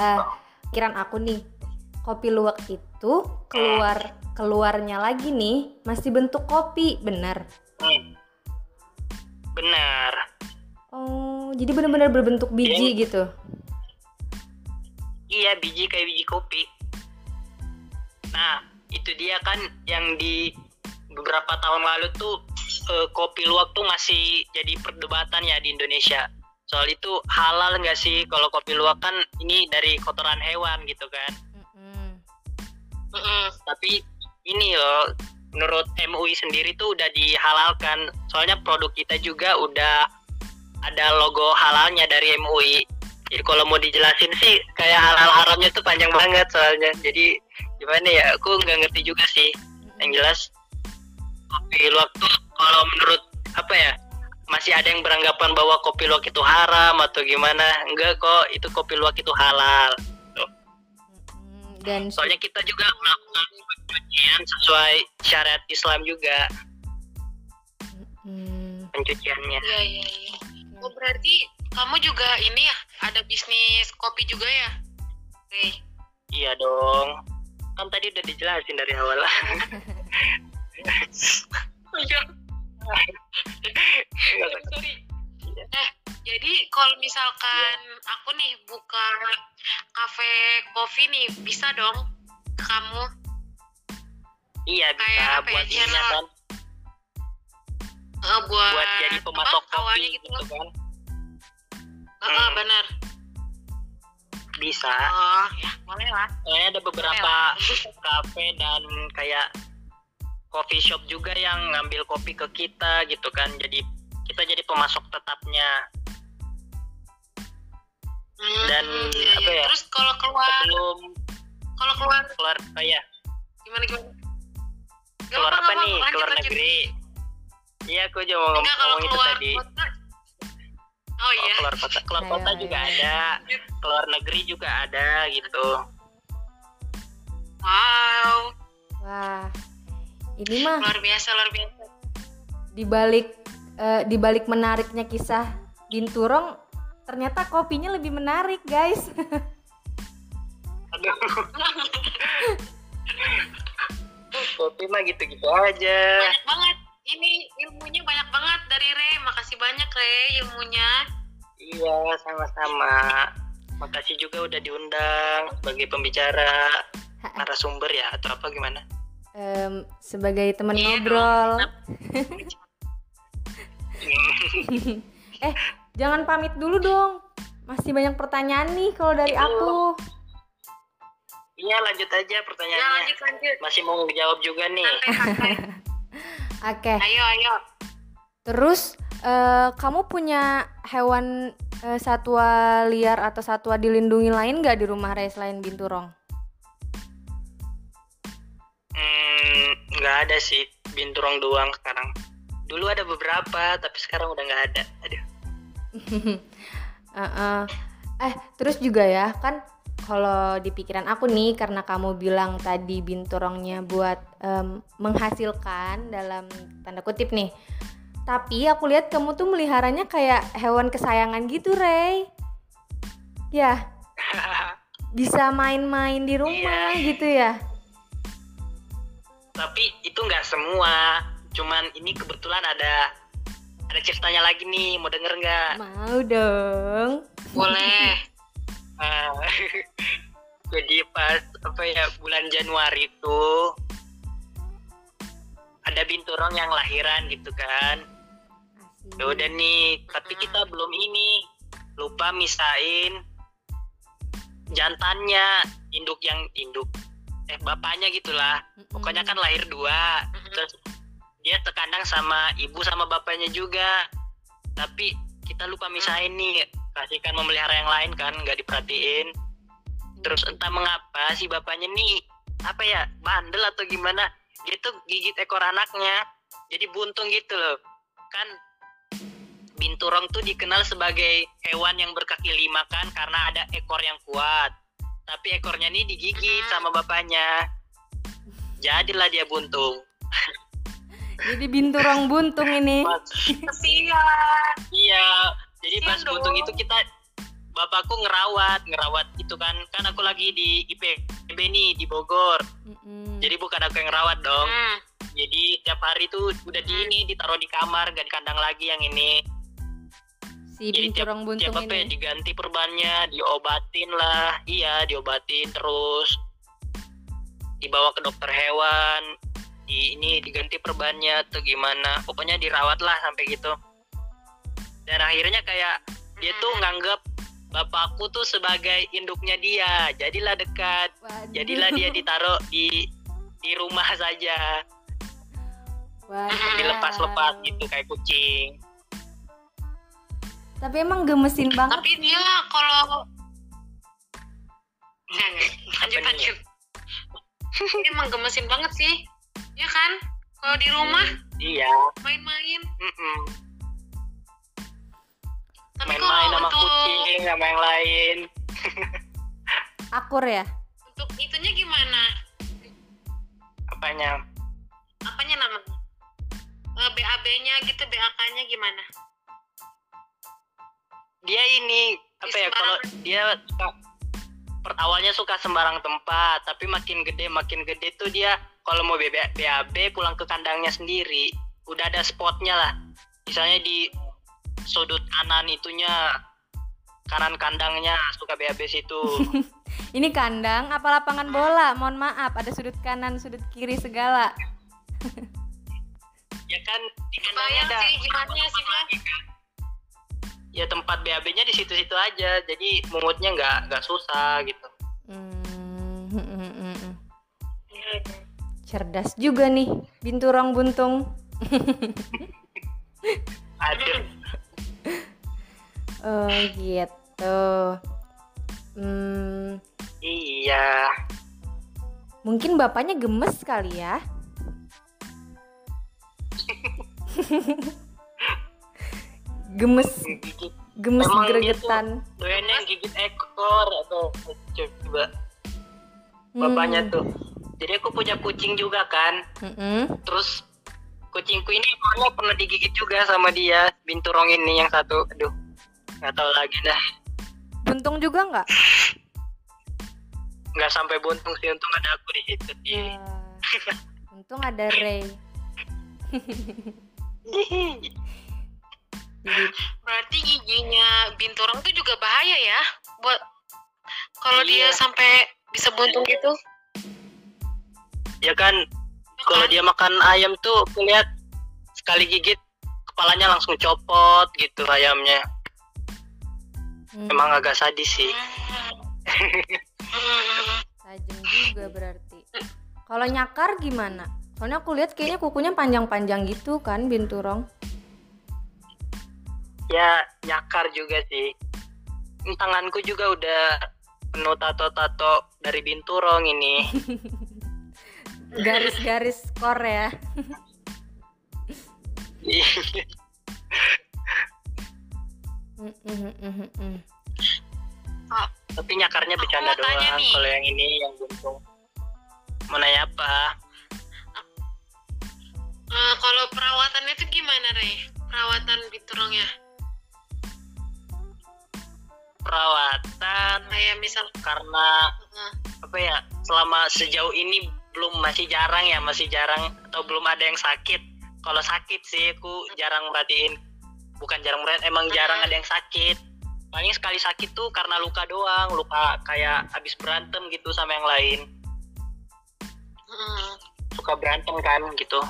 eh kiran aku nih kopi luwak itu keluar keluarnya lagi nih masih bentuk kopi benar Hmm. Benar. oh jadi benar-benar berbentuk biji gitu Iya, biji kayak biji kopi. Nah, itu dia kan yang di beberapa tahun lalu tuh eh, kopi luwak tuh masih jadi perdebatan ya di Indonesia. Soal itu halal nggak sih kalau kopi luwak kan ini dari kotoran hewan gitu kan. Mm-mm. Mm-mm, Tapi ini loh, menurut MUI sendiri tuh udah dihalalkan. Soalnya produk kita juga udah ada logo halalnya dari MUI. Jadi kalau mau dijelasin sih kayak halal haramnya tuh panjang banget soalnya. Jadi gimana ya? Aku nggak ngerti juga sih. Yang jelas kopi luwak tuh kalau menurut apa ya? Masih ada yang beranggapan bahwa kopi luwak itu haram atau gimana? Enggak kok, itu kopi luwak itu halal. Dan Soalnya kita juga melakukan pencucian sesuai syariat Islam juga Mm, pencuciannya. Iya iya iya. Oh berarti kamu juga ini ya ada bisnis kopi juga ya? Oke. Iya dong. Kan tadi udah dijelasin dari awal. Iya. Sorry. Eh jadi kalau misalkan aku nih buka kafe kopi nih bisa dong ke kamu? iya bisa Kayak ya, buat ini kan, Eh, buat, buat jadi pemasok apa, kopi gitu gitu kan. Eh, eh, Hmm. benar. Bisa. Oh ya boleh lah. Soalnya ada beberapa kafe dan kayak coffee shop juga yang ngambil kopi ke kita gitu kan. Jadi kita jadi pemasok tetapnya. Hmm, Dan iya, apa iya. ya? Terus kalau keluar Sebelum kalau keluar keluar oh ya, gimana gimana? Gak keluar apa gak nih? apa-apa, Keluar lanjut, lanjut. negeri. Iya, aku juga mau Enggak ngomong itu tadi. kota. Oh Oh, iya. keluar kota, keluar kota juga ada, keluar negeri juga ada gitu. Wow, wah ini mah luar biasa luar biasa. dibalik eh, dibalik menariknya kisah binturong ternyata kopinya lebih menarik guys Aduh. Kopi mah gitu-gitu aja. Banyak banget. Ini ilmunya banyak banget dari Ray. Makasih banyak Ray ilmunya. Iya, sama-sama. Makasih juga udah diundang sebagai pembicara narasumber ya atau apa gimana? Em, sebagai teman Iya ngobrol eh jangan pamit dulu dong masih banyak pertanyaan nih kalau dari aku Iya, lanjut aja Ya pertanyaannya. lanjut lanjut. Masih mau jawab juga nih. Oke ayo ayo. terus eh, kamu punya hewan eh, satwa liar atau satwa dilindungi lain nggak di rumah Ray selain binturong Hmm, nggak ada sih, binturong doang sekarang. Dulu ada beberapa, tapi sekarang udah nggak ada. Aduh. Uh-uh. Eh, terus juga ya, kan kalau di pikiran aku nih, karena kamu bilang tadi binturongnya buat em, menghasilkan dalam tanda kutip nih. Tapi aku lihat kamu tuh meliharanya kayak hewan kesayangan gitu, Rey. Ya, bisa main-main di rumah gitu ya. Tapi itu nggak semua. Cuman ini kebetulan ada ada ceritanya lagi nih, mau denger nggak? Mau dong. Boleh. Ah, jadi pas apa ya bulan Januari itu ada binturong yang lahiran gitu kan. Ya udah nih, tapi kita belum ini lupa misain jantannya, induk yang induk eh bapaknya gitulah. Pokoknya kan lahir dua, terus dia terkandang sama ibu sama bapaknya juga. Tapi kita lupa misain nih, kasihkan memelihara yang lain kan, nggak diperhatiin. Terus entah mengapa si bapaknya nih apa ya bandel atau gimana, dia tuh gigit ekor anaknya, jadi buntung gitu loh. Kan binturong tuh dikenal sebagai hewan yang berkaki lima kan karena ada ekor yang kuat. Tapi ekornya nih digigit sama bapaknya. Jadilah dia buntung. Jadi binturong buntung ini. Kasihan. iya, jadi pas buntung itu kita bapakku ngerawat ngerawat itu kan kan aku lagi di IPB nih di Bogor jadi bukan aku yang rawat dong Hmm. jadi tiap hari tuh udah di ini ditaruh di kamar gak di kandang lagi yang ini si binturong buntung tiap apa ya, ini diganti perbannya diobatin lah. Iya diobatin terus. Dibawa ke dokter hewan. Di ini diganti perbannya atau gimana. Pokoknya dirawat lah sampai gitu. Dan akhirnya kayak dia tuh nganggap bapakku tuh sebagai induknya dia. Jadilah dekat. Waduh. jadilah dia ditaruh di di rumah saja. Waduh. dilepas-lepas gitu kayak kucing tapi emang gemesin banget Tapi dia kalau lanjut lanjut. Dia emang gemesin banget sih. Ya kan? Kalau di rumah iya main-main. Tapi main-main kalau sama untuk kucing sama yang lain akur ya untuk itunya gimana? apanya Apanya namanya? Eh, BAB-nya gitu, BAK-nya gimana? Dia ini apa ya kalau dia suka per awalnya suka sembarang tempat tapi makin gede makin gede tuh dia kalau mau BB, BAB pulang ke kandangnya sendiri udah ada spotnya lah. Misalnya di sudut kanan itunya kanan kandangnya suka BAB situ. Ini kandang apa lapangan bola? Mohon maaf ada sudut kanan sudut kiri segala. Ya kan di kandangnya Bayang ada. sih gimana sih dia? Ya tempat BAB-nya di situ-situ aja. Jadi mungutnya nggak nggak susah gitu. Hmm, hmm, hmm, hmm, cerdas juga nih binturong buntung. Ada oh gitu. Hmm, iya. Mungkin bapaknya gemes kali ya gemes. Gigit gemes Emang gregetan. doyannya yang gigit ekor atau coba. Hmm. bapaknya tuh. Jadi aku punya kucing juga kan. Mm-mm. terus kucingku ini ekornya pernah digigit juga sama dia binturong ini yang satu. Aduh nggak tahu lagi dah. Buntung juga nggak? Nggak sampai buntung sih untung ada aku di situ Wah, untung ada Ray Berarti giginya binturong tuh juga bahaya ya buat kalau dia Iya. sampai bisa buntung gitu. ya kan Ya kalau kan? dia makan ayam tuh aku lihat sekali gigit kepalanya langsung copot gitu ayamnya hmm, emang agak sadis sih Hmm. tajam juga berarti kalau nyakar gimana soalnya aku lihat kayaknya kukunya panjang-panjang gitu kan binturong ya nyakar juga sih tanganku juga udah penuh tato-tato dari binturong ini garis-garis skor ya Mm, mm, mm, mm, mm. tapi nyakarnya bercanda doang kalau yang ini yang buntung mau nanya apa Eh, kalau perawatannya tuh gimana, Rey? Perawatan binturongnya? Perawatan. Kayak misal karena apa ya selama sejauh ini belum masih jarang ya masih jarang atau belum ada yang sakit. Kalau sakit sih aku jarang merhatiin. Bukan jarang merhatiin emang jarang ada yang sakit. Paling sekali sakit tuh karena luka doang luka kayak habis berantem gitu sama yang lain. Suka berantem kan gitu.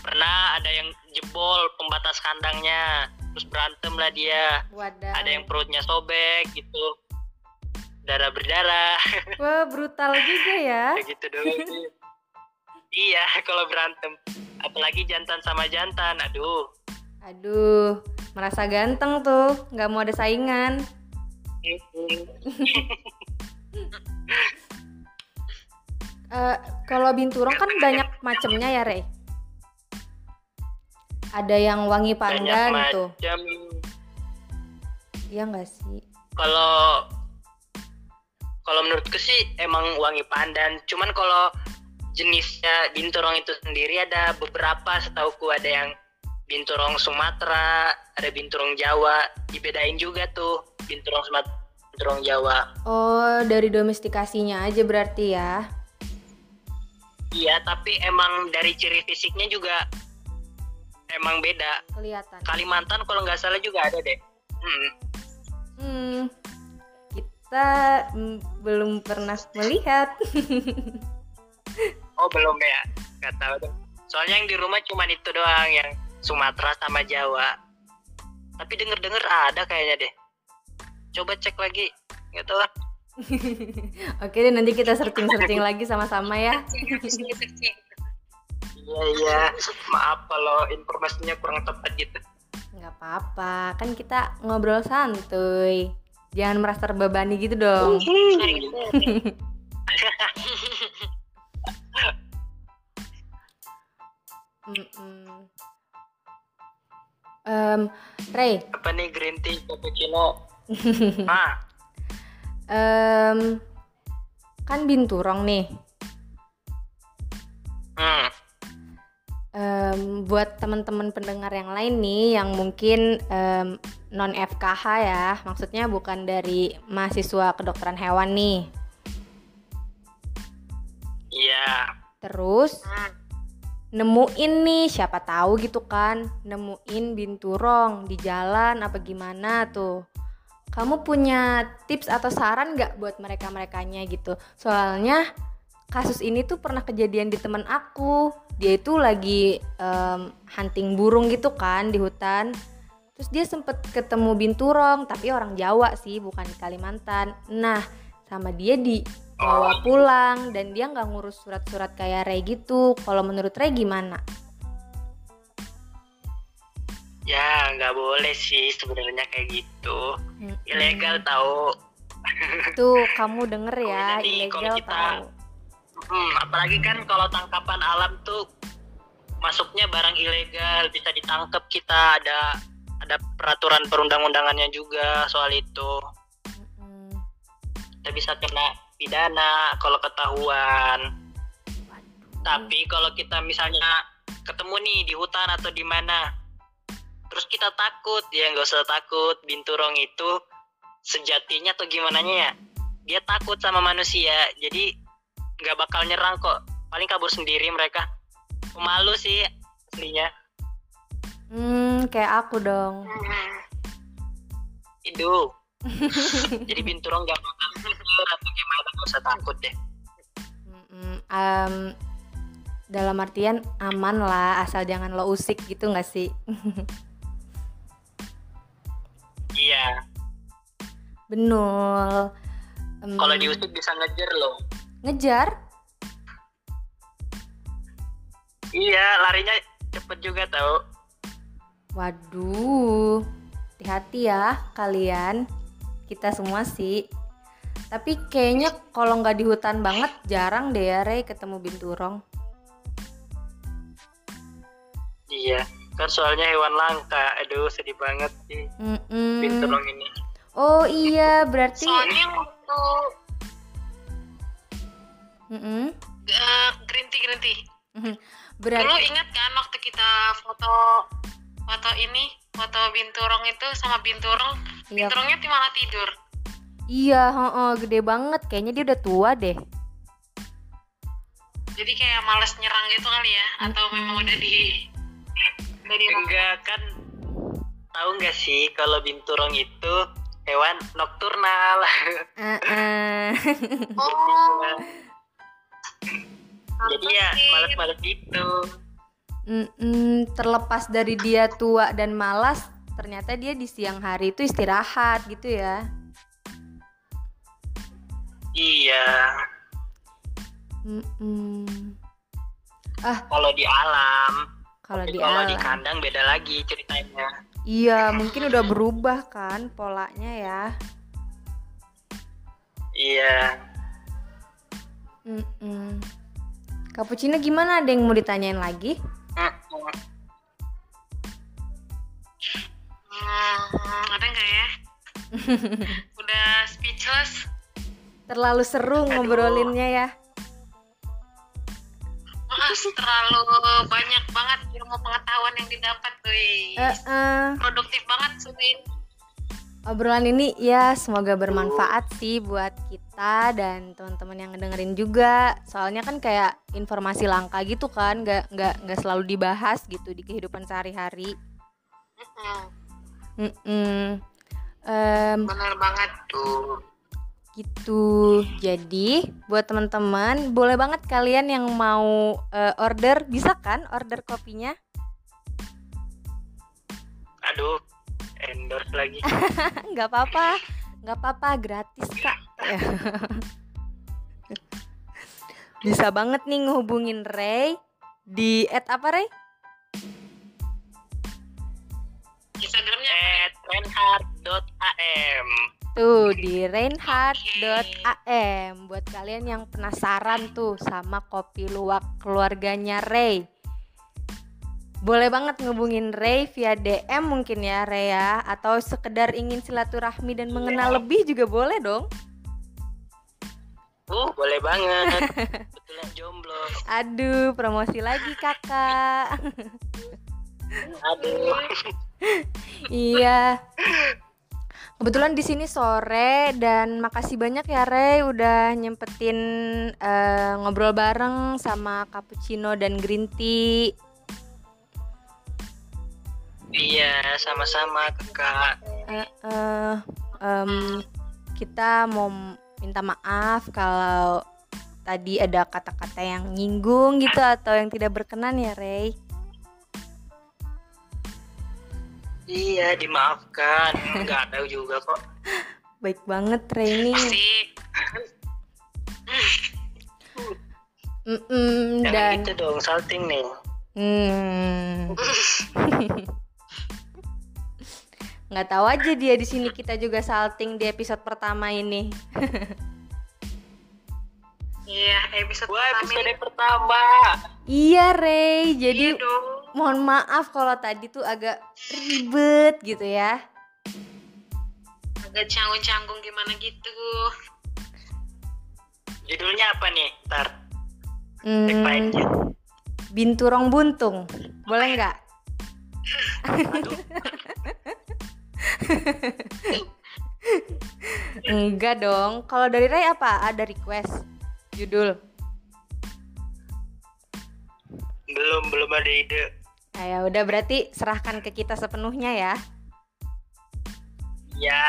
Pernah ada yang jebol pembatas kandangnya terus berantem lah dia. Wadah. Ada yang perutnya sobek gitu. Darah berdarah. Wah brutal juga ya. Gitu doang sih. iya kalau berantem. Apalagi jantan sama jantan aduh. Aduh merasa ganteng tuh. Nggak mau ada saingan. Eh, kalau binturong kan banyak macamnya ya Rey ada yang wangi banyak pandan tuh macam. Iya nggak sih? Kalau kalau menurutku sih emang wangi pandan. Cuman kalau jenisnya binturong itu sendiri ada beberapa. Setauku ada yang binturong Sumatera, ada binturong Jawa, dibedain juga tuh binturong Sumatera, binturong Jawa. Oh, dari domestikasinya aja berarti ya. Iya, tapi emang dari ciri fisiknya juga emang beda. Kelihatan. Kalimantan kalau nggak salah juga ada deh. Hmm. Hmm. Kita mm, belum pernah melihat. Oh belum ya? Nggak tahu deh. Soalnya yang di rumah cuma itu doang yang Sumatera sama Jawa. Tapi denger-denger ada kayaknya deh. Coba cek lagi. Nggak tahu lah. Oke deh nanti kita searching-searching lagi sama-sama ya. Iya iya. Maaf kalau informasinya kurang tepat gitu. Nggak apa-apa, kan kita ngobrol santuy. Jangan merasa terbebani gitu dong. Mm-mm. Em, Ray, Apa nih green tea cappuccino? ah, em, kan binturong nih. hmm. Em, buat teman-teman pendengar yang lain nih yang mungkin em, non FKH ya, maksudnya bukan dari mahasiswa kedokteran hewan nih. Iya. Terus nemuin nih siapa tahu gitu kan, nemuin binturong di jalan apa gimana tuh. Kamu punya tips atau saran nggak buat mereka-merekanya gitu? Soalnya kasus ini tuh pernah kejadian di temen aku. Dia itu lagi em, hunting burung gitu kan di hutan. Terus dia sempet ketemu binturong, tapi orang Jawa sih, bukan di Kalimantan. Nah, sama dia dibawa pulang dan dia nggak ngurus surat-surat kayak Ray gitu. Kalau menurut Ray gimana? Ya nggak boleh sih sebenarnya kayak gitu. Mm-mm. Ilegal tahu. Tuh kamu denger ya, ilegal kita- tahu. Hmm, apalagi kan kalau tangkapan alam tuh masuknya barang ilegal bisa ditangkap kita ada ada peraturan perundang-undangannya juga soal itu. Kita bisa kena pidana kalau ketahuan. Waduh. tapi kalau kita misalnya ketemu nih di hutan atau di mana terus kita takut ya nggak usah takut binturong itu sejatinya atau gimana ya dia takut sama manusia. Jadi nggak bakal nyerang kok. Paling kabur sendiri mereka. Malu sih aslinya. Hmm, kayak aku dong. itu. Jadi binturong nggak bakal atau gimana nggak usah takut deh. Em, dalam artian aman lah, asal jangan lo usik gitu nggak sih? iya. Benul. Em, kalau diusik bisa ngejar loh ngejar? iya larinya cepet juga tau Waduh, hati-hati ya kalian. Kita semua sih. Tapi kayaknya kalau nggak di hutan banget jarang deh ya Rey ketemu binturong. Iya, kan soalnya hewan langka. Aduh, sedih banget sih Mm-mm. binturong ini. Oh iya, berarti Soalnya waktu Mm-mm. eh, green tea green tea. Mhm. Dulu berarti ingat kan waktu kita foto foto ini foto binturong itu sama binturong Iya. binturongnya di malah tidur. iya, heeh, gede banget. Kayaknya dia udah tua deh. Jadi kayak males nyerang gitu kali ya atau memang udah di udah di Enggak kan tahu nggak sih kalau binturong itu hewan nokturnal. Heeh. Oh. Jadi ya malas-malas gitu. Mm-mm, terlepas dari dia tua dan malas, ternyata dia di siang hari itu istirahat gitu ya. Iya. Mm-mm. Kalau di alam, Kalau di kalau di kandang beda lagi ceritanya. iya mungkin udah berubah kan polanya ya. Iya. Mm-mm. Cappuccino gimana? Ada yang mau ditanyain lagi? Hmm, ada nggak ya? udah speechless. Terlalu seru ngobrolinnya ya. Ah, terlalu banyak banget ilmu pengetahuan yang didapat tuh. Eh, eh. Produktif banget sih. Obrolan ini ya semoga bermanfaat sih buat kita dan teman-teman yang ngedengerin juga soalnya kan kayak informasi langka gitu kan nggak nggak nggak selalu dibahas gitu di kehidupan sehari-hari Mm-mm. Mm-mm. Em, Bener banget. tuh gitu jadi buat teman-teman boleh banget kalian yang mau eh, order bisa kan order kopinya aduh endorse lagi. Nggak apa-apa. Nggak apa-apa gratis kak. Ya. bisa banget nih ngehubungin Ray di at apa Ray? Instagramnya at reinhardt.am tuh di reinhardt.am buat kalian yang penasaran tuh sama kopi luwak keluarganya Ray boleh banget ngehubungin Ray via DM mungkin ya Ray ya atau sekedar ingin silaturahmi dan mengenal lebih juga boleh dong uh boleh banget betulan jomblo Aduh, promosi lagi kakak. aduh iya. Kebetulan di sini sore dan makasih banyak ya Rey udah nyempetin eh, ngobrol bareng sama cappuccino dan green tea. Sama-sama kakak Eh, eh, em, kita mau minta maaf kalau tadi ada kata-kata yang nyinggung gitu atau yang tidak berkenan ya Rey. iya dimaafkan nggak tahu juga kok Baik banget Rey ini. pasti Mm-mm, jangan dan gitu dong salting nih Hmm. Nggak tahu aja dia di sini kita juga salting di episode pertama ini. iya episode wah pertama episode pertama iya Rey, Iya jadi dong. mohon maaf kalau tadi tuh agak ribet gitu ya. Agak canggung-canggung gimana gitu. judulnya apa nih ntar Hmm, binturong buntung, boleh nggak? Enggak dong. Kalau dari Ray apa? Ada request judul? belum belum ada ide Nah, ya udah berarti serahkan ke kita sepenuhnya ya. ya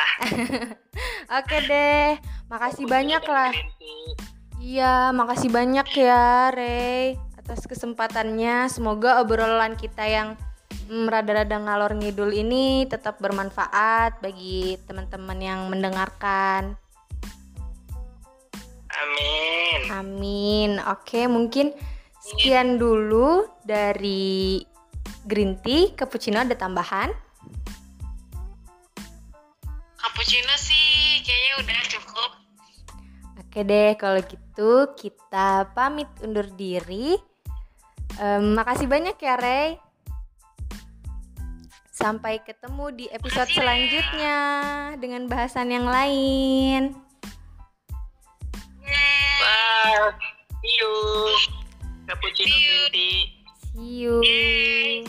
Oke deh, makasih banyak lah. Iya, makasih banyak ya, Rey, atas kesempatannya. Semoga obrolan kita yang rada-rada ngalor ngidul ini tetap bermanfaat bagi teman-teman yang mendengarkan. amin Amin. Oke, mungkin sekian dulu dari green tea, cappuccino ada tambahan. Cappuccino sih kayaknya udah cukup. Oke deh, kalau gitu kita pamit undur diri. Em, makasih banyak ya, Rey. Sampai ketemu di episode selanjutnya dengan bahasan yang lain. Bye. See you. Cappuccino See you. green